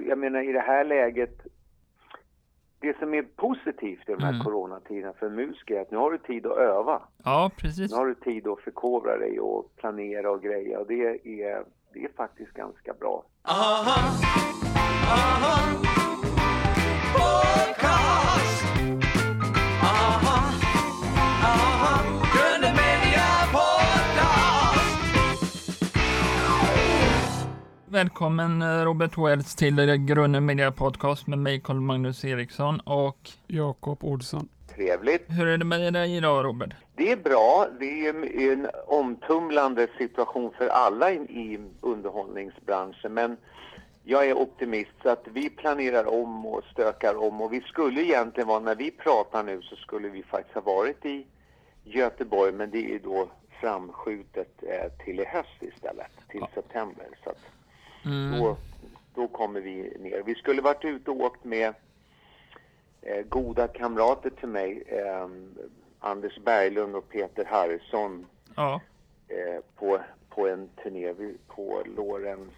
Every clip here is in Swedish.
och jag menar i det här läget, det som är positivt i de här Mm. coronatiderna för musiker är att nu har du tid att öva. Ja, precis. Nu har du tid att förkovra dig och planera och greja och det är, det är faktiskt ganska bra. Välkommen eh, Robert Wells till Grunden Media Podcast med mig Carl Magnus Eriksson och Jakob Olsson. Trevligt. hur är det med dig idag Robert? Det är bra. Det är en omtumlande situation för alla i, underhållningsbranschen. Men jag är optimist så att vi planerar om och stökar om. Och vi skulle egentligen vara, när vi pratar nu så skulle vi faktiskt ha varit i Göteborg. Men det är då framskjutet eh, till i höst istället, till september. Så att Mm. då, då kommer vi ner. Vi skulle varit ute och åkt med eh, goda kamrater till mig, eh, Anders Berglund och Peter Harrison Ja, eh, på, på en turné på Lorens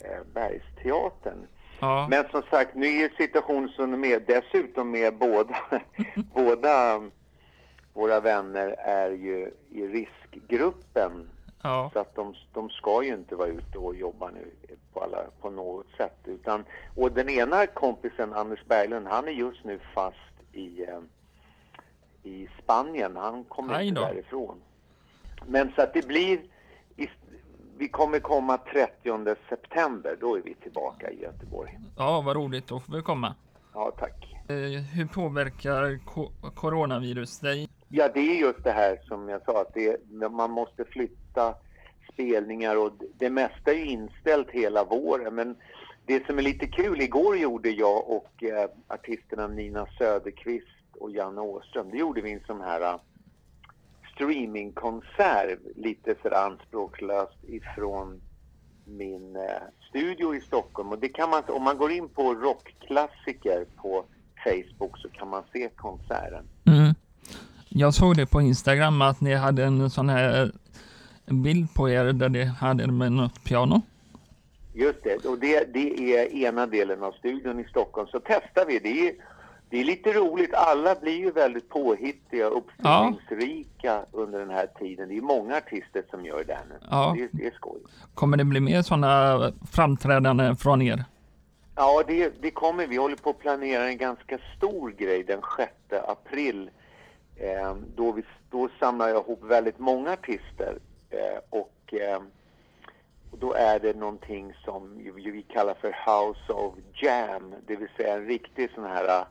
eh, Bergsteatern. ja, Men som sagt, nu är situationen som den är. Dessutom med båda, båda våra vänner är ju i riskgruppen. Ja, Så att de, de ska ju inte vara ute och jobba nu på, alla, på något sätt. Utan, och den ena kompisen, Anders Berglund, han är just nu fast i, eh, i Spanien. Han kommer inte därifrån. Men så att det blir, i, vi kommer komma 30 september, då är vi tillbaka i Göteborg. ja, vad roligt, då får vi komma. Ja, tack. Eh, hur påverkar coronavirus dig? Ja, det är just det här som jag sa, att det, man måste flytta spelningar och det mesta är inställt hela våren. Men det som är lite kul, igår gjorde jag och eh, artisterna Nina Söderqvist och Janne Åström, det gjorde vi en sån här eh, streamingkonsert, lite för anspråkslöst ifrån min eh, studio i Stockholm. Och det kan man, om man går in på rockklassiker på Facebook så kan man se konserten. Jag såg det på Instagram att ni hade en sån här bild på er där ni hade med något piano. Just det, och det, det är ena delen av studion i Stockholm. Så testar vi. Det är, det är lite roligt. Alla blir ju väldigt påhittiga och uppfinningsrika under den här tiden. Det är många artister som gör det här nu. Ja. Det, det är skoj. Kommer det bli mer sådana framträdanden från er? Ja, det, det kommer. Vi håller på att planera en ganska stor grej den 6 april. Eh, då, vi, då samlar jag ihop väldigt många artister. Eh, och, eh, och då är det någonting som vi kallar för House of Jam. Det vill säga en riktig sån här eh,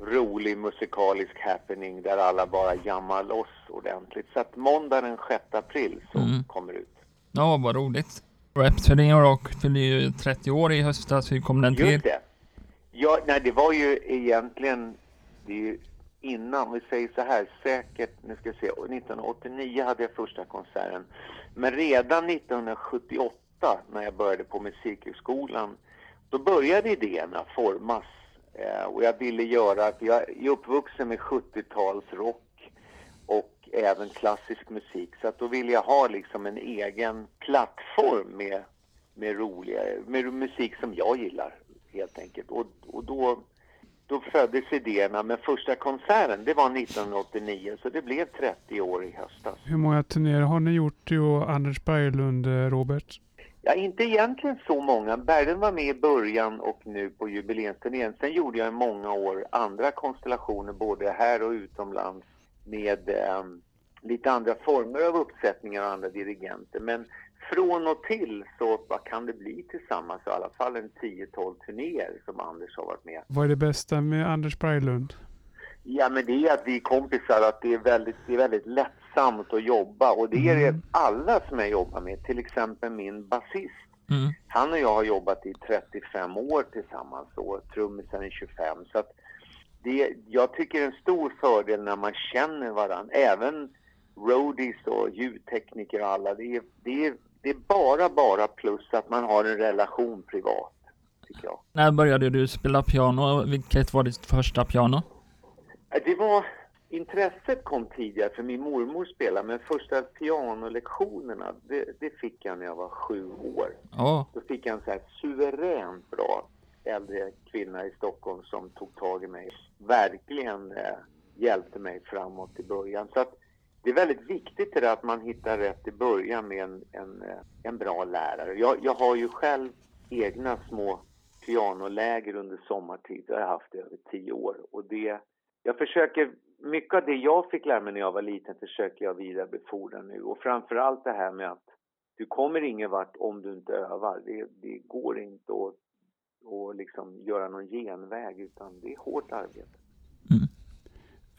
rolig musikalisk happening där alla bara jammar loss ordentligt. Så att måndag den 6 april så Mm. kommer det ut. Ja, vad roligt. Rhapsody Rock fyllde ju 30 år i höstas. Hur kom den till? Just det. Ja, nej, det var ju egentligen, det är ju innan, vi säger så här, säkert, nu ska vi se, 1989 hade jag första konserten. Men redan 1978 när jag började på Musikhögskolan, då började idéerna formas. Eh, och jag ville göra, för jag är uppvuxen med 70-talsrock och även klassisk musik. Så att då ville jag ha liksom en egen plattform med, med roliga, med musik som jag gillar helt enkelt. Och, och då, då föddes idéerna, men första konserten det var 1989 så det blev 30 år i höstas. Hur många turnéer har ni gjort du och Anders Berglund, eh, Robert? Ja, inte egentligen så många. Berglund var med i början och nu på jubileumsturnén. Sen gjorde jag i många år andra konstellationer både här och utomlands med eh, lite andra former av uppsättningar och andra dirigenter. Men från och till så vad kan det bli tillsammans? I alla fall en 10-12 turnéer som Anders har varit med. Vad är det bästa med Anders Berglund? Ja, men det är att vi är kompisar, att det är väldigt, det är väldigt lättsamt att jobba. Och det är det Mm. alla som jag jobbar med, till exempel min basist. Mm. Han och jag har jobbat i 35 år tillsammans och trummisen i 25. Så att det, jag tycker det är en stor fördel när man känner varandra. Även roadies och ljudtekniker och alla. Det är, det, är, det är bara, bara plus att man har en relation privat, tycker jag. När började du spela piano? Vilket var ditt första piano? Eh, Det var, intresset kom tidigare för min mormor spelade men första pianolektionerna det, det fick jag när jag var sju år. Ja, Då fick jag en så här suveränt bra äldre kvinna i Stockholm som tog tag i mig. Verkligen eh, hjälpte mig framåt i början. Så att det är väldigt viktigt det där att man hittar rätt i början med en, en, eh, en bra lärare. Jag, jag har ju själv egna små pianoläger under sommartid. Det har jag haft i över tio år. Och det, jag försöker, mycket av det jag fick lära mig när jag var liten försöker jag vidarebefordra nu. Och framförallt det här med att du kommer ingen vart om du inte övar. Det, det går inte att, att liksom göra någon genväg utan det är hårt arbete. Mm.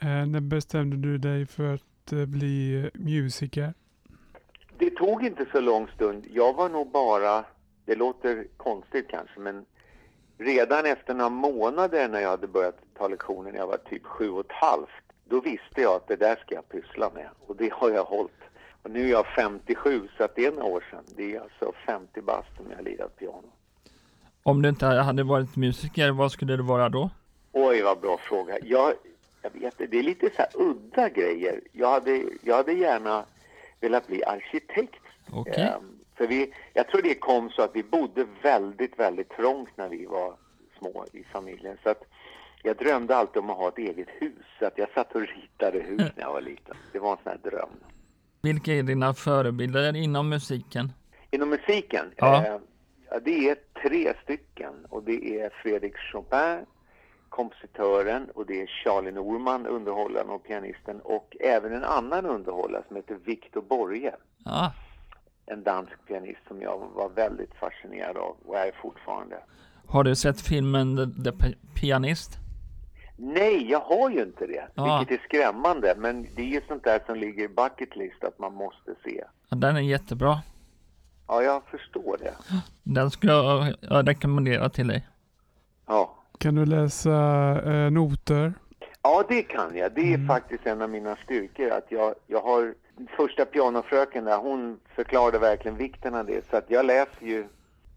Eh, när bestämde du dig för att eh, bli musiker? Det tog inte så lång stund. Jag var nog bara, det låter konstigt kanske, men redan efter några månader när jag hade börjat ta lektioner när jag var typ sju och ett halvt, då visste jag att det där ska jag pyssla med. Och det har jag hållit. Och nu är jag 57 så att det är några år sedan. Det är alltså 50 bast som jag har lirat piano. Om du inte hade varit musiker, vad skulle du vara då? Oj, vad bra fråga. Jag, jag vet det är lite så här udda grejer. Jag hade, jag hade gärna velat bli arkitekt. Okay. Um, för vi, jag tror det kom så att vi bodde väldigt, väldigt trångt när vi var små i familjen. Så att jag drömde alltid om att ha ett eget hus. Så att jag satt och ritade hus när jag var liten. Det var en sån här dröm. Vilka är dina förebilder inom musiken? Inom musiken? Ja. Eh, det är tre stycken. Och det är Fredrik Chopin, kompositören, och det är Charlie Norman, underhållaren och pianisten. Och även en annan underhållare som heter Victor Borge. Ja en dansk pianist som jag var väldigt fascinerad av och är fortfarande. Har du sett filmen The, Pianist? Nej, jag har ju inte det. Ja. Vilket är skrämmande. Men det är ju sånt där som ligger i bucket list att man måste se. Ja, den är jättebra. Ja, jag förstår det. Den skulle jag, jag rekommendera till dig. Ja. Kan du läsa eh, noter? Ja, det kan jag. Det är mm. faktiskt en av mina styrkor. Att jag, jag har första pianofröken där, hon förklarade verkligen vikten av det. Så att jag läser ju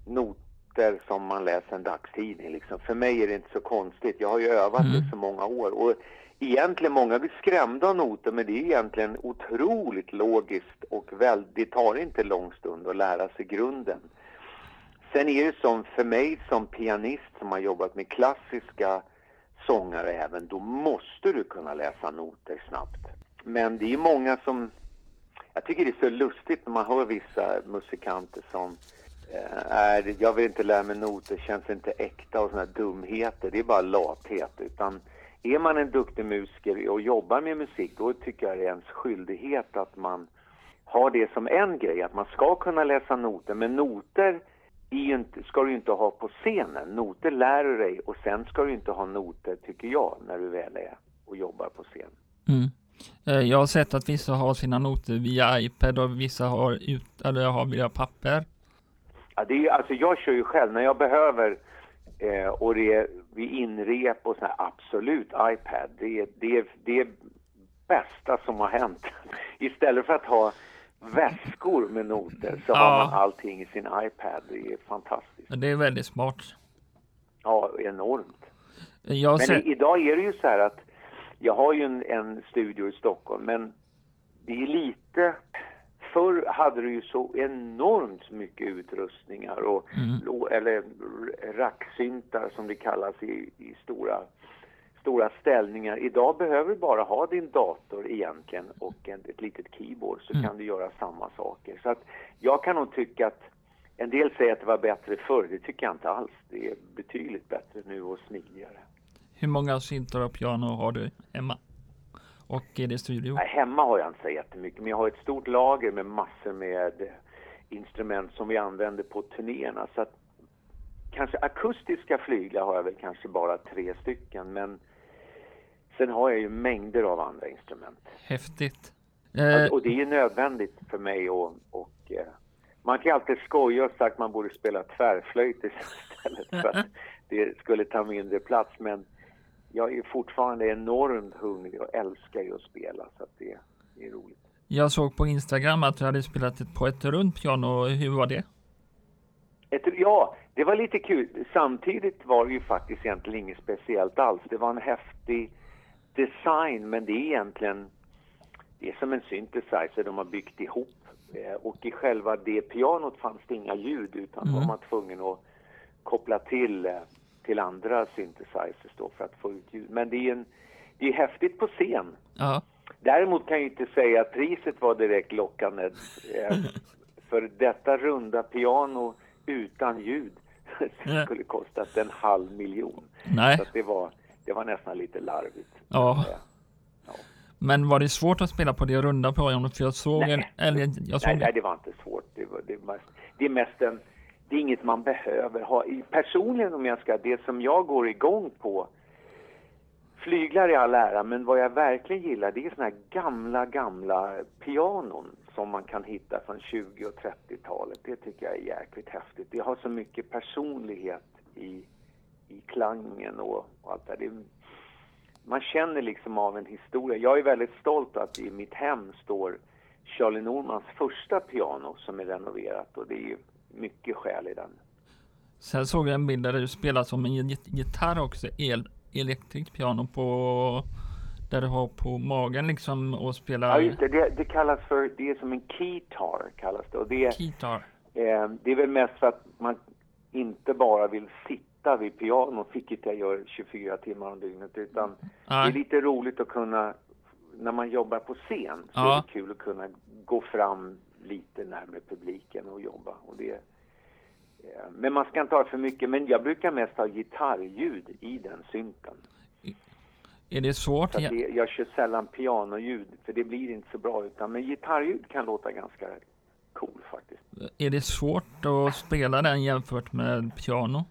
noter som man läser en dagstidning. Liksom. För mig är det inte så konstigt. Jag har ju övat mm. det så många år. Och egentligen, många blir skrämda av noter, men det är egentligen otroligt logiskt och väl, det tar inte lång stund att lära sig grunden. Sen är det som för mig som pianist som har jobbat med klassiska sångare även, då måste du kunna läsa noter snabbt. Men det är många som jag tycker det är så lustigt när man hör vissa musikanter som eh, är, jag vill inte lära mig noter, känns inte äkta och sådana dumheter. Det är bara lathet. Utan är man en duktig musiker och jobbar med musik, då tycker jag det är ens skyldighet att man har det som en grej, att man ska kunna läsa noter. Men noter inte, ska du inte ha på scenen. Noter lär du dig och sen ska du inte ha noter, tycker jag, när du väl är och jobbar på scen. Mm. Eh, jag har sett att vissa har sina noter via iPad och vissa har, ut, eller har via papper. Ja, det är, alltså jag kör ju själv när jag behöver eh, och det är vid inrep och så här, absolut iPad. Det är, det, är, det är bästa som har hänt. Istället för att ha väskor med noter så ja. har man allting i sin iPad. Det är fantastiskt. Det är väldigt smart. Ja, enormt. Jag Men ser... idag är det ju så här att jag har ju en, en studio i Stockholm, men det är lite... Förr hade du ju så enormt mycket utrustningar, och, mm. eller racksyntar som det kallas i, i stora, stora ställningar. Idag behöver du bara ha din dator egentligen och ett, ett litet keyboard så mm. kan du göra samma saker. Så att jag kan nog tycka att en del säger att det var bättre förr, det tycker jag inte alls. Det är betydligt bättre nu och smidigare. Hur många syntar och piano har du hemma? Och i det studio? Nej, hemma har jag inte så jättemycket, men jag har ett stort lager med massor med instrument som vi använder på turnéerna. Så att, kanske akustiska flyglar har jag väl kanske bara tre stycken, men sen har jag ju mängder av andra instrument. Häftigt. Eh... Och det är ju nödvändigt för mig och, och eh, man kan alltid skoja och säga att man borde spela tvärflöjt istället för att det skulle ta mindre plats, men jag är fortfarande enormt hungrig och älskar ju att spela så att det, det är roligt. Jag såg på Instagram att du hade spelat ett, på ett runt piano. Hur var det? Ett, ja, det var lite kul. Samtidigt var det ju faktiskt egentligen inget speciellt alls. Det var en häftig design, men det är egentligen det är som en synthesizer de har byggt ihop. Eh, och i själva det pianot fanns det inga ljud utan mm. var man tvungen att koppla till eh, till andra synthesizers då för att få ut ljud. Men det är, en, det är häftigt på scen. Ja. Däremot kan jag inte säga att priset var direkt lockande. Eh, för detta runda piano utan ljud skulle kostat en halv miljon. Nej. Så att det, var, det var nästan lite larvigt. Ja. Men var det svårt att spela på det runda pianot? För jag såg en, Nej. eller jag såg Nej, nej, det var inte svårt. Det, var, det, är mest, det är mest en... Det är inget man behöver ha. Personligen om jag ska, det som jag går igång på, flyglar i all ära, men vad jag verkligen gillar det är såna här gamla, gamla pianon som man kan hitta från 20 och 30-talet. Det tycker jag är jäkligt häftigt. Det har så mycket personlighet i, i klangen och, och allt det där. det. Man känner liksom av en historia. Jag är väldigt stolt att i mitt hem står Charlie Normans första piano som är renoverat och det är ju mycket själ i den. Sen såg jag en bild där du spelar som en git- gitarr också, el, elektriskt piano på där du har på magen liksom och spelar Ja, just det. det. Det kallas för, det är som en keytar kallas det. Och det, är- gitarr. eh, det är väl mest för att man inte bara vill sitta vid pianot, vilket jag gör 24 timmar om dygnet, utan det är lite roligt att kunna, när man jobbar på scen, så är det kul att kunna gå fram lite närmare publiken och jobba. Och det, eh, men man ska inte ha för mycket, men jag brukar mest ha gitarrljud i den synten. Är det svårt? Det, jag kör sällan pianoljud, för det blir inte så bra. Utan, men gitarrljud kan låta ganska cool faktiskt. Är det svårt att spela den jämfört med piano?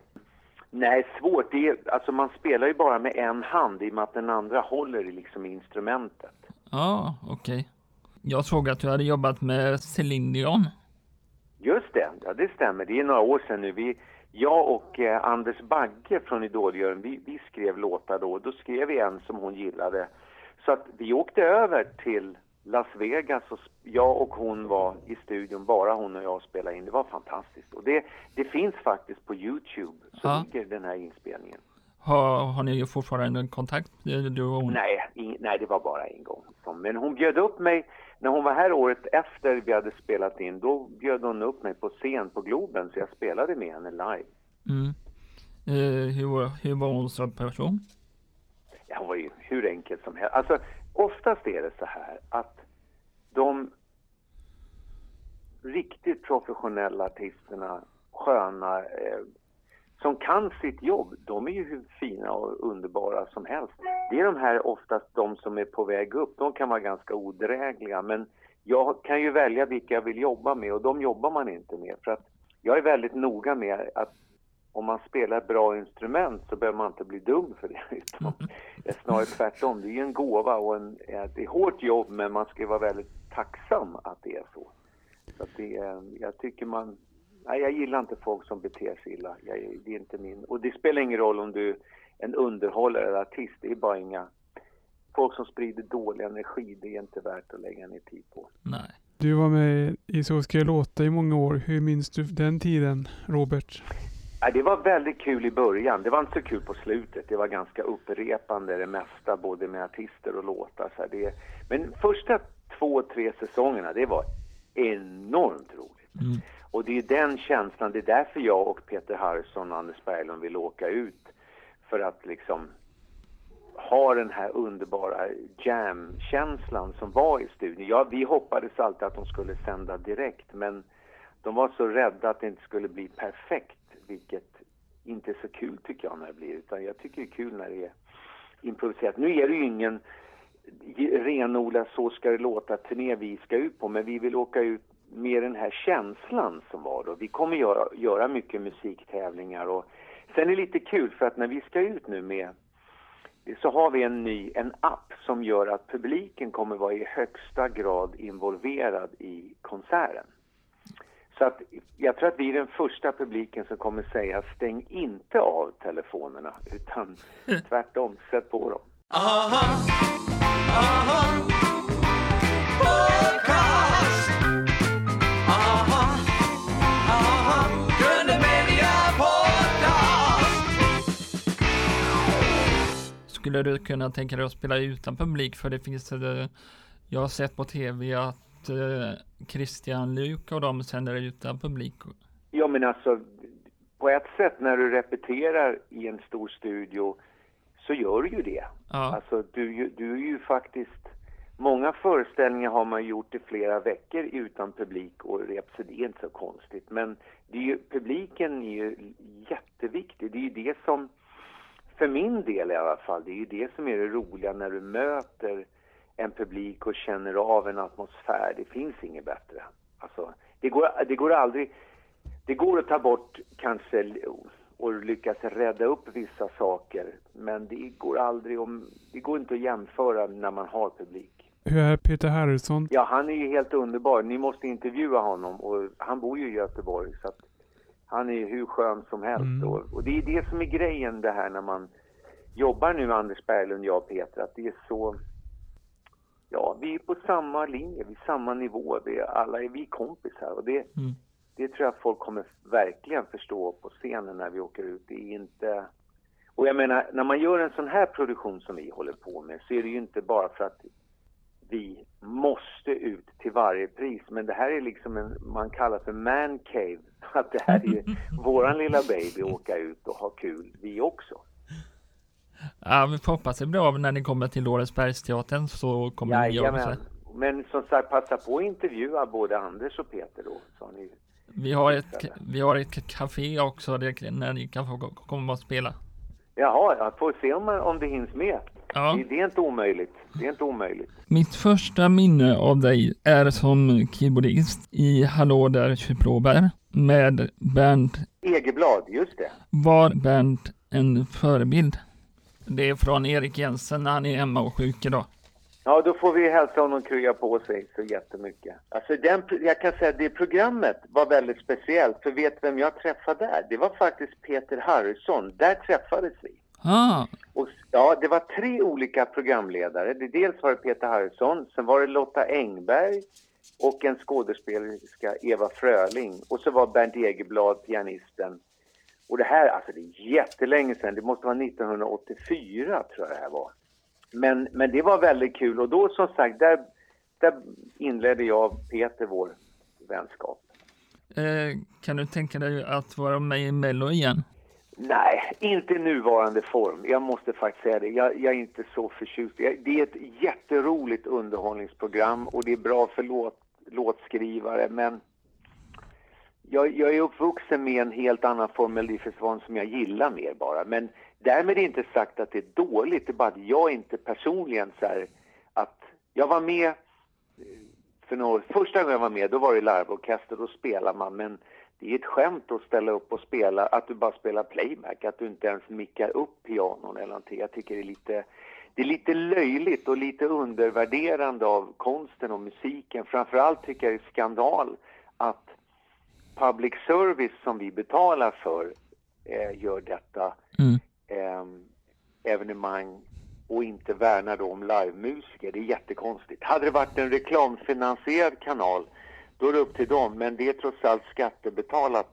Nej, svårt. Det är, alltså man spelar ju bara med en hand i och med att den andra håller i liksom instrumentet. Ja, okej. Jag såg att du hade jobbat med Céline Dion. Just det, ja, det stämmer. Det är några år sedan nu. Vi, jag och eh, Anders Bagge från Idoljuryn, vi, vi skrev låtar då. Då skrev vi en som hon gillade. Så att vi åkte över till Las Vegas och jag och hon var i studion, bara hon och jag spelade in. Det var fantastiskt. Och det, det finns faktiskt på Youtube, så Ja. ligger den här inspelningen. Har, har ni fortfarande kontakt, du och hon? Nej, i, nej, det var bara en gång. Men hon bjöd upp mig, när hon var här året efter vi hade spelat in, då bjöd hon upp mig på scen på Globen, så jag spelade med henne live. Mm. Eh, hur, hur var hon som person? Ja, hon var ju hur enkelt som helst. Alltså, oftast är det så här att de riktigt professionella artisterna, sköna, eh, som kan sitt jobb, de är ju hur fina och underbara som helst. Det är de här oftast de som är på väg upp, de kan vara ganska odrägliga, men jag kan ju välja vilka jag vill jobba med och de jobbar man inte med för att jag är väldigt noga med att om man spelar bra instrument så behöver man inte bli dum för det. Utan det är snarare tvärtom. Det är ju en gåva och en, eh, det är hårt jobb men man ska vara väldigt tacksam att det är så. så att det, är- jag tycker man... Nej, jag gillar inte folk som beter sig illa. Jag, det är inte min... Och det spelar ingen roll om du är en underhållare eller artist. Det är bara inga... Folk som sprider dålig energi, det är inte värt att lägga ner tid på. Nej. Du var med i Så ska jag låta i många år. Hur minns du den tiden, Robert? Det var väldigt kul i början. Det var inte så kul på slutet. Det var ganska upprepande det mesta, både med artister och låtar. Så det, men första två, tre säsongerna, det var enormt roligt. Mm. Och det är den känslan, det är därför jag och Peter Harrison och Anders Berglund vill åka ut. För att liksom ha den här underbara jam-känslan som var i studion. Ja, vi hoppades alltid att de skulle sända direkt, men de var så rädda att det inte skulle bli perfekt, vilket inte är så kul tycker jag när det blir. Utan jag tycker det är kul när det är improviserat. Nu är det ju ingen renodlad så ska det låta-turné vi ska ut på, men vi vill åka ut med den här känslan som var då. Vi kommer göra, göra mycket musiktävlingar och sen är det lite kul för att när vi ska ut nu med så har vi en ny en app som gör att publiken kommer vara i högsta grad involverad i konserten. Så att jag tror att vi är den första publiken som kommer säga stäng inte av telefonerna utan tvärtom, sätt på dem. Aha, aha, podcast. Aha, aha, Gröna Media Podcast. Skulle du kunna tänka dig att spela utan publik? För det finns, eh, jag har sett på tv att eh, Christian Luuk och de sänder utan publik. Ja men alltså på ett sätt när du repeterar i en stor studio så gör du ju det. Ja. Alltså du, du är ju faktiskt... Många föreställningar har man gjort i flera veckor utan publik och rep, så det är inte så konstigt. Men det är ju, publiken är ju jätteviktig. Det är ju det som, för min del i alla fall, det är ju det som är det roliga när du möter en publik och känner av en atmosfär. Det finns inget bättre. Alltså, det går, det går aldrig... Det går att ta bort kanske och lyckas rädda upp vissa saker. Men det går aldrig om, det går inte att jämföra när man har publik. Hur är Peter Harrison? Ja, han är ju helt underbar. Ni måste intervjua honom och han bor ju i Göteborg så att han är ju hur skön som helst. Mm. Och, och det är det som är grejen det här när man jobbar nu Anders Berglund, jag och Peter, att det är så Ja, vi är på samma linje, vi är samma nivå. Vi är, alla är vi kompisar och det, Mm. det tror jag folk kommer verkligen förstå på scenen när vi åker ut. Det är inte... Och jag menar, när man gör en sån här produktion som vi håller på med så är det ju inte bara för att vi måste ut till varje pris. Men det här är liksom en, man kallar för man cave. Att det här är våran lilla baby, åka ut och ha kul vi också. Ja, vi får hoppas det blir av när ni kommer till Lorensbergsteatern så kommer ni göra Jajamän. Men som sagt, passa på att intervjua både Anders och Peter då. Så ni... Vi har ett, vi har ett café också där, när ni kan få ko- komma och spela. Jaha, jag får se om, om det hinns med. Ja. Det, det är inte omöjligt. Det är inte omöjligt. Mitt första minne av dig är som keyboardist i Hallå där Kypråberg med Bernt. Egeblad, just det. Var Bernt en förebild? Det är från Erik Jensen när han är hemma och sjuk idag. Ja, då får vi hälsa honom krya på sig så jättemycket. Alltså den, jag kan säga att det programmet var väldigt speciellt. För vet vem jag träffade där? Det var faktiskt Peter Harrison. Där träffades vi. Ah, Och, ja, det var tre olika programledare. Det, dels var det Peter Harrison, sen var det Lotta Engberg och en skådespelerska, Eva Fröling. Och så var Bernt Egerblad pianisten. Och det här, alltså det är jättelänge sedan. Det måste vara 1984 tror jag det här var. Men, men det var väldigt kul och då som sagt, där, där inledde jag och Peter vår vänskap. eh, kan du tänka dig att vara med i Mello igen? Nej, inte i nuvarande form. Jag måste faktiskt säga det. Jag, jag är inte så förtjust. Det är ett jätteroligt underhållningsprogram och det är bra för låt, låtskrivare men jag, jag är uppvuxen med en helt annan form av livsförsvar som jag gillar mer bara. Men därmed inte sagt att det är dåligt. Det är bara att jag inte personligen så här att jag var med eh, för några år, första gången jag var med då var det larvorkester, då spelar man men det är ett skämt att ställa upp och spela, att du bara spelar playback, att du inte ens mickar upp pianon eller någonting. Jag tycker det är lite, det är lite löjligt och lite undervärderande av konsten och musiken. Framförallt tycker jag det är skandal att public service som vi betalar för eh, gör detta Mm. eh, evenemang och inte värnar då om livemusiker. Det är jättekonstigt. Hade det varit en reklamfinansierad kanal då är det upp till dem, men det är trots allt skattebetalat.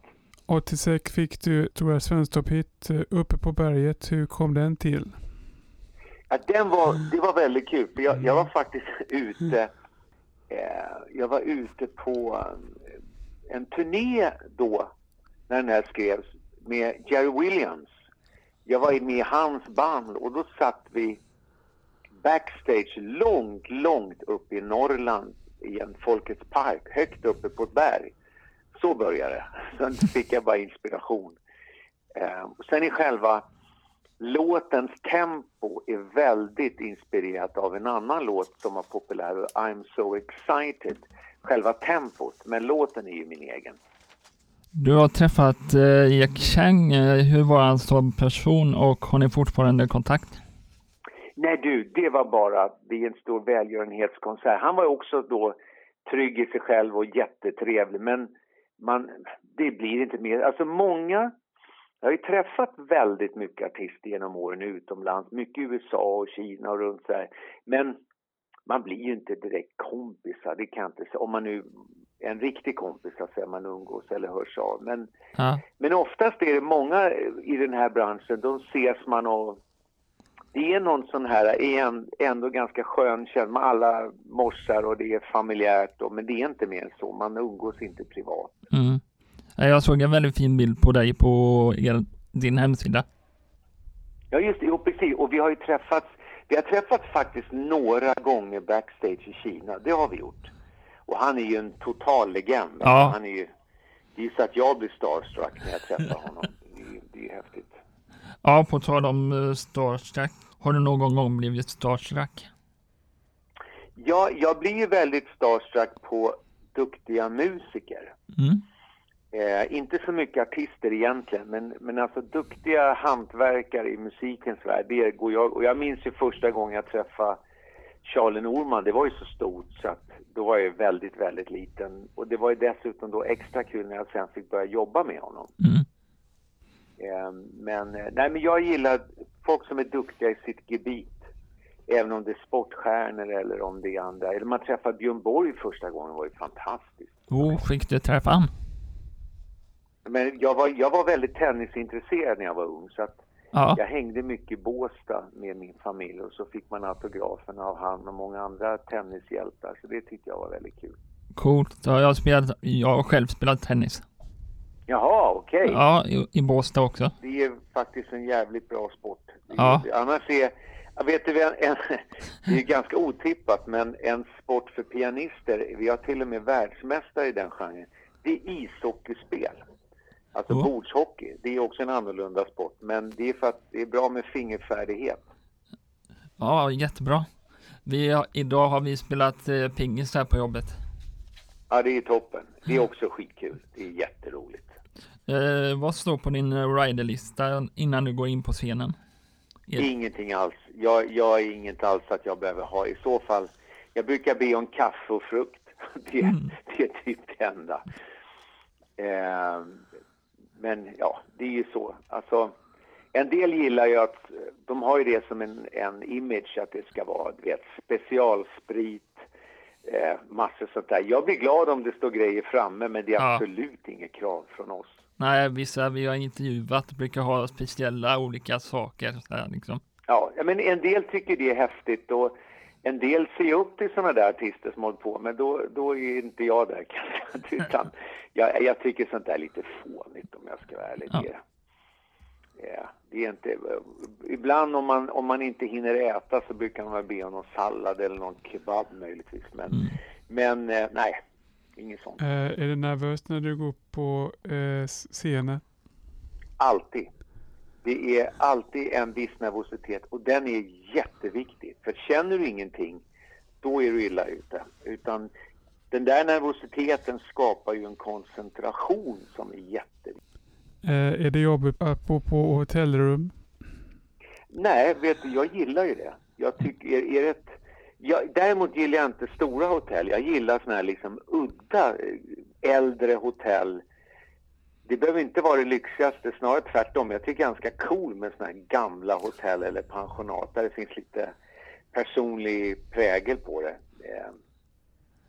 86 fick du, tror jag, Svensktopp-hit eh, uppe på berget. Hur kom den till? Ja, den var, det var väldigt kul, jag, jag var faktiskt ute, eh, jag var ute på en turné då, när den här skrevs, med Jerry Williams. Jag var med i hans band och då satt vi backstage långt, långt upp i Norrland i en Folkets park, högt uppe på ett berg. Så började det. Sen fick jag bara inspiration. Eh, sen i själva låtens tempo är väldigt inspirerat av en annan låt som var populär, I'm so excited. Själva tempot, men låten är ju min egen. Du har träffat eh, Jack Chang. Eh, hur var han som person och har ni fortfarande kontakt? Nej du, det var bara vid en stor välgörenhetskonsert. Han var också då trygg i sig själv och jättetrevlig, men man, det blir inte mer. Alltså många, jag har ju träffat väldigt mycket artister genom åren utomlands, mycket i USA och Kina och runt så här. Men man blir ju inte direkt kompisar, det kan inte. Om man nu är en riktig kompis, så säga, man umgås eller hörs av. Men Ja. men oftast är det många i den här branschen, de ses man och det är någon sån här, en, ändå ganska skön känsla, alla morsar och det är familjärt, och, men det är inte mer än så, man umgås inte privat. Mm. Ja, Jag såg en väldigt fin bild på dig på er, din hemsida. Ja, just det. Jo, precis. Och vi har ju träffats, vi har träffats faktiskt några gånger backstage i Kina. Det har vi gjort. Och han är ju en total legend. Ja. Han är ju, så att jag blir starstruck när jag träffar honom. Det är, det är häftigt. Ja, på tal om uh, starstruck. Har du någon gång blivit starstruck? Ja, jag blir ju väldigt starstruck på duktiga musiker. Mm. Eh, inte så mycket artister egentligen, men, men alltså duktiga hantverkare i musikens värld, det går jag, och jag minns ju första gången jag träffade Charlie Norman, det var ju så stort så att då var jag väldigt, väldigt liten. Och det var ju dessutom då extra kul när jag sen fick börja jobba med honom. Mm. Eh, men, nej men jag gillar folk som är duktiga i sitt gebit. Även om det är sportstjärnor eller om det är andra. Eller man träffade Björn Borg första gången, var ju fantastiskt. Oh, fick du träffa han? Men jag var, jag var väldigt tennisintresserad när jag var ung så att Ja, jag hängde mycket i Båstad med min familj och så fick man autografen av han och många andra tennishjältar så det tyckte jag var väldigt kul. coolt. Ja, jag, har spelat, jag har själv spelat tennis. Jaha, okej. Ja, i, i Båstad också. Det är faktiskt en jävligt bra sport. Ja. Annars är, jag vet du, en, en, det är ganska otippat men en sport för pianister, vi har till och med världsmästare i den genren, det är ishockeyspel. Alltså Oh. bordshockey, det är också en annorlunda sport men det är för att det är bra med fingerfärdighet. Ja, jättebra. Vi idag har vi spelat eh, pingis här på jobbet. Ja, det är toppen. Det är också skitkul. Det är jätteroligt. Eh, vad står på din eh, riderlista innan du går in på scenen? Ja. Ingenting alls. Jag, jag är inget alls att jag behöver ha. I så fall, jag brukar be om kaffe och frukt. Det, Mm. det är typ det enda. Eh, men ja, det är ju så. Alltså, en del gillar ju att, de har ju det som en, en image att det ska vara, du vet, specialsprit, eh, massor sånt där. Jag blir glad om det står grejer framme, men det är Ja. absolut inget krav från oss. Nej, vissa vi har intervjuat brukar ha speciella olika saker. Så här, liksom. Ja, men en del tycker det är häftigt och en del ser upp till sådana där artister som håller på, men då, då är inte jag där kanske. Utan jag, jag tycker sånt där är lite fånigt om jag ska vara ärlig. Ja. Det, ja, det är inte, ibland om man, om man inte hinner äta så brukar man be om någon sallad eller någon kebab möjligtvis. Men, men eh, nej, inget sånt. Eh, är det nervöst när du går på eh, s- scenen? Alltid. Det är alltid en viss nervositet och den är jätteviktig. För känner du ingenting, då är du illa ute. Utan den där nervositeten skapar ju en koncentration som är jätteviktig. Eh, är det jobbigt att bo på hotellrum? Nej, vet du, jag gillar ju det. Jag tycker, är, är det ett, jag, däremot gillar jag inte stora hotell. Jag gillar såna här liksom udda eh, äldre hotell. Det behöver inte vara det lyxigaste, snarare tvärtom. Jag tycker det är ganska cool med såna här gamla hotell eller pensionat där det finns lite personlig prägel på det. Eh,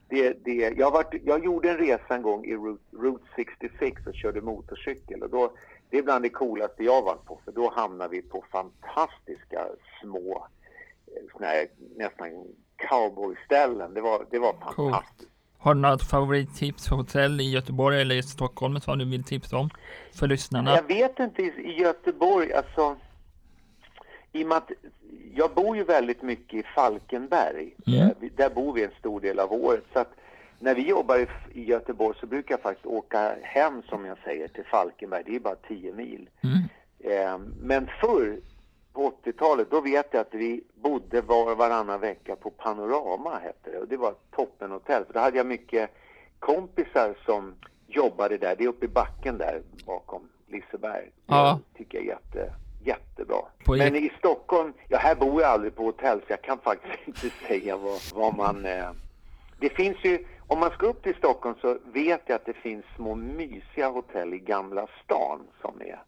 Det, det, jag, har varit, jag gjorde en resa en gång i Route, Route 66 och körde motorcykel och då, det är bland det coolaste jag varit på för då hamnar vi på fantastiska små eh, såna här, nästan cowboyställen. Det var, det var fantastiskt. Har du något favorittips för hotell i Göteborg eller i Stockholm som du vill tipsa om för lyssnarna? Jag vet inte, i Göteborg, alltså i och med att jag bor ju väldigt mycket i Falkenberg. Mm. Eh, Där bor vi en stor del av året. Så att när vi jobbar i, i Göteborg så brukar jag faktiskt åka hem, som jag säger, till Falkenberg. Det är bara 10 mil. Mm. Eh, men förr, på 80-talet, då vet jag att vi bodde var och varannan vecka på Panorama, hette det. Och det var ett toppenhotell. För då hade jag mycket kompisar som jobbade där. Det är uppe i backen där bakom Liseberg. Det Ja. tycker jag är jätte, jättebra. På Men i Stockholm, ja här bor jag aldrig på hotell så jag kan faktiskt inte säga vad, vad man... Eh, det finns ju, om man ska upp till Stockholm så vet jag att det finns små mysiga hotell i Gamla stan som är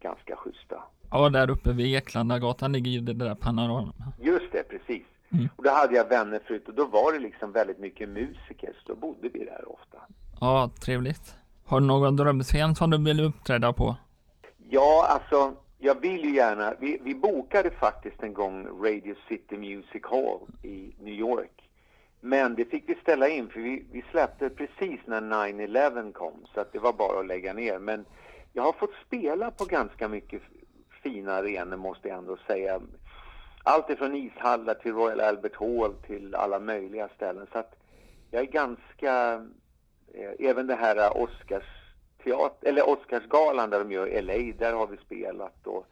ganska schyssta. Ja, där uppe vid Eklandagatan ligger ju det där panoramat. Just det, precis. Mm. Och då hade jag vänner förut och då var det liksom väldigt mycket musiker så då bodde vi där ofta. Ja, trevligt. Har du någon drömscen som du vill uppträda på? Ja, alltså jag vill ju gärna, vi, vi bokade faktiskt en gång Radio City Music Hall i New York. Men det fick vi ställa in för vi, vi släppte precis när 9-11 kom så att det var bara att lägga ner. Men jag har fått spela på ganska mycket fina arenor måste jag ändå säga. Allt ifrån ishallar till Royal Albert Hall till alla möjliga ställen. Så att jag är ganska, eh, även det här Oscars teater, eller Oscarsgalan där de gör LA, där har vi spelat och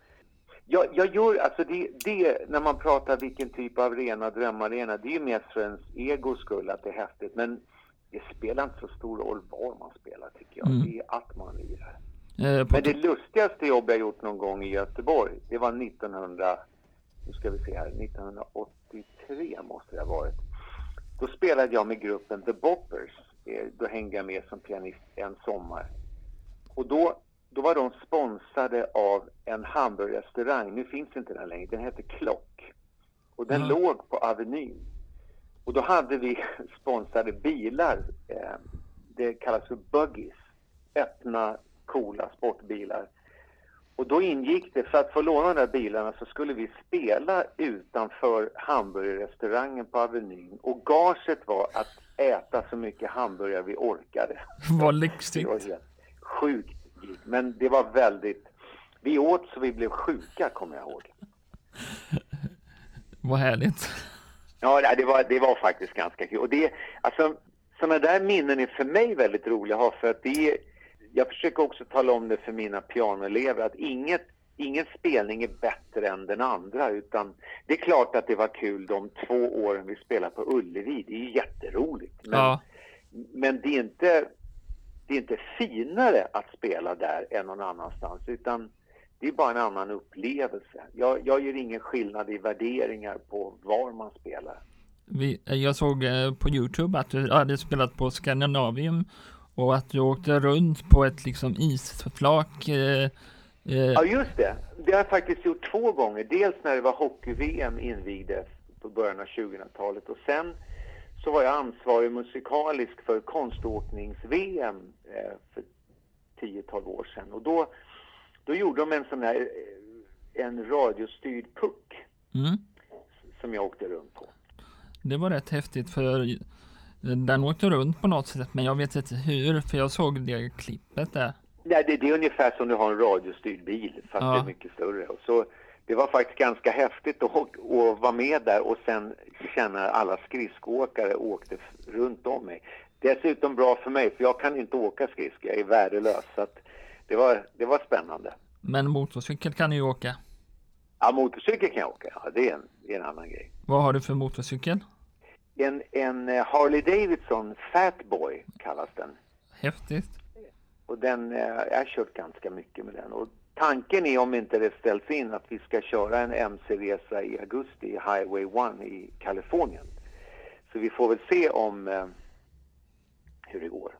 jag, jag gör, alltså det, det, när man pratar vilken typ av arena, drömarena, det är ju mest för ens egos skull att det är häftigt. Men det spelar inte så stor roll var man spelar tycker jag. Mm. Det är att man lirar. Eh, Men det lustigaste jobb jag gjort någon gång i Göteborg, det var 1900, nu ska vi se här, 1983 måste det ha varit. Då spelade jag med gruppen The Boppers. Eh, Då hängde jag med som pianist en sommar. Och då, då var de sponsrade av en hamburgerrestaurang. Nu finns inte den längre. Den hette Klock. Och den Ja. låg på Avenyn. Och då hade vi sponsrade bilar. Eh, det kallas för buggies. Öppna, coola sportbilar. Och då ingick det, för att få låna de där bilarna så skulle vi spela utanför hamburgerrestaurangen på Avenyn. Och gaget var att äta så mycket hamburgare vi orkade. vad Det var lyxigt. helt sjukt. Men det var väldigt... Vi åt så vi blev sjuka, kommer jag ihåg. Vad härligt. Ja, det var, det var faktiskt ganska kul. Och det, alltså, sådana där minnen är för mig väldigt roliga att ha för att det är, jag försöker också tala om det för mina pianoelever att inget, ingen spelning är bättre än den andra utan det är klart att det var kul de två åren vi spelade på Ullevi. Det är ju jätteroligt. Men, Ja, men det är inte det är inte finare att spela där än någon annanstans utan det är bara en annan upplevelse. Jag, jag gör ingen skillnad i värderingar på var man spelar. vi, jag såg eh, på Youtube att du hade spelat på Scandinavium och att du åkte runt på ett liksom isflak. Eh, eh, Ja, just det. Det har jag faktiskt gjort två gånger. Dels när det var hockey-VM invigdes på början av 2000-talet och sen så var jag ansvarig musikalisk för konståknings-VM eh, för 10-12 år sedan. Och då, då gjorde de en sån här eh, en radiostyrd puck mm, som jag åkte runt på. det var rätt häftigt för den åkte runt på något sätt men jag vet inte hur för jag såg det klippet där. Nej, det, det är ungefär som du har en radiostyrd bil fast Ja. det är mycket större. Och så, det var faktiskt ganska häftigt att, att vara med där och sen känna alla skridskoåkare åkte runt om mig. Dessutom bra för mig för jag kan inte åka skridskor, jag är värdelös. Så det, var, det var spännande. Men motorcykel kan du ju åka. Ja, motorcykel kan jag åka, ja, det, är en, det är en annan grej. Vad har du för motorcykel? En, en eh, Harley Davidson Fatboy kallas den. Häftigt. Och den, eh, jag har kört ganska mycket med den. Och tanken är om inte det ställs in att vi ska köra en MC-resa i augusti i Highway 1 i Kalifornien. Så vi får väl se om eh, hur det går.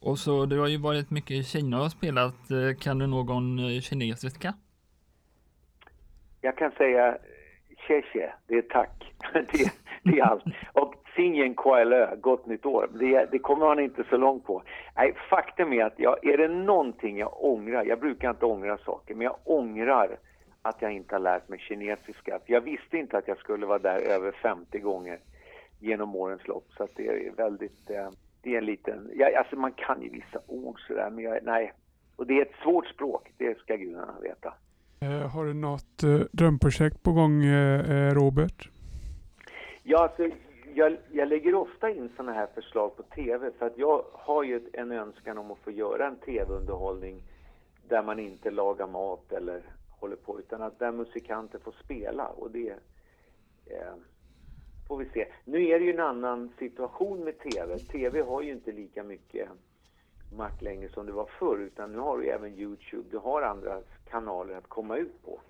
Och så du har ju varit mycket i Kina och spelat. Kan du någon kinesiska? Jag kan säga Tjeche, det är tack. det, det är allt. Och Singen KLÖ, gott nytt år. Det, det kommer man inte så långt på. Nej, faktum är att jag, är det någonting jag ångrar, jag brukar inte ångra saker, men jag ångrar att jag inte har lärt mig kinesiska. Jag visste inte att jag skulle vara där över 50 gånger genom årens lopp. Så att det är väldigt, eh, det är en liten, jag, alltså man kan ju vissa ord sådär, men jag, nej. Och det är ett svårt språk, det ska gudarna veta. Eh, har du något eh, drömprojekt på gång, Robert? Ja, alltså, jag, jag lägger ofta in sådana här förslag på tv för att jag har ju en önskan om att få göra en tv-underhållning där man inte lagar mat eller håller på utan att där musikanter får spela och det eh, får vi se. Nu är det ju en annan situation med tv. Tv har ju inte lika mycket makt längre som det var förr utan nu har du även Youtube, du har andra kanaler att komma ut på.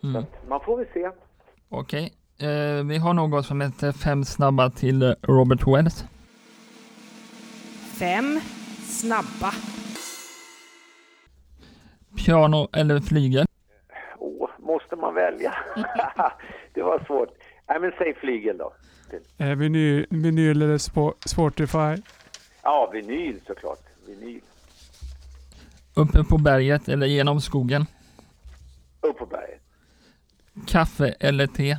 Så Mm. att man får väl se. Okej. Eh, vi har något som heter fem snabba till Robert Wells. Fem snabba. Piano eller flygel? Åh, måste man välja? det var svårt. Nej, men säg flygel då. Eh, vinyl, vinyl eller Spo- Spotify? Ja, vinyl såklart. Vinyl. Uppe på berget eller genom skogen? Upp på berget. Kaffe eller te?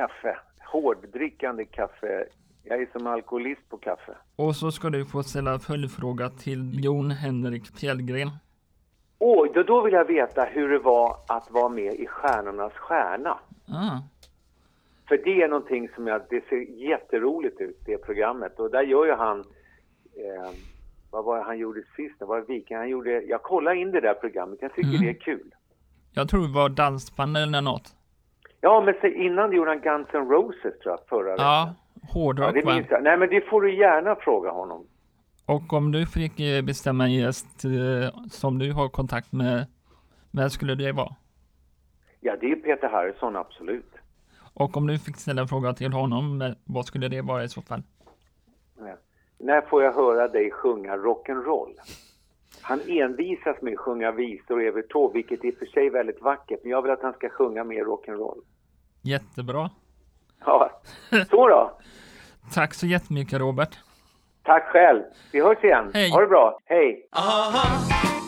Kaffe. Hårddrickande kaffe Jag är som alkoholist på kaffe. Och så ska du få ställa följdfråga till Jon Henrik Fjällgren. Åh, då, då vill jag veta hur det var att vara med i Stjärnornas stjärna. Ah, För det är någonting som jag, det ser jätteroligt ut, det programmet. Och där gör ju han, eh, vad var det han gjorde sist? Det var Viking. Han gjorde, jag kollar in det där programmet, jag tycker Mm. det är kul. jag tror det var dansband eller något. Ja, men se, innan gjorde han Guns N' Roses tror jag, förra veckan. Ja, Ja, hårdrock det va? minns jag. Nej, men det får du gärna fråga honom. Och om du fick eh, bestämma en gäst eh, som du har kontakt med, vem skulle det vara? Ja, det är Peter Harrison, absolut. Och om du fick ställa en fråga till honom, vad skulle det vara i så fall? Ja. När får jag höra dig sjunga rock'n'roll? Han envisas med att sjunga visor över tå, vilket i och för sig är väldigt vackert, men jag vill att han ska sjunga mer rock'n'roll. Jättebra. Ja, så då. Tack så jättemycket Robert. Tack själv. Vi hörs igen. Hej. Ha det bra. Hej. Uh-huh.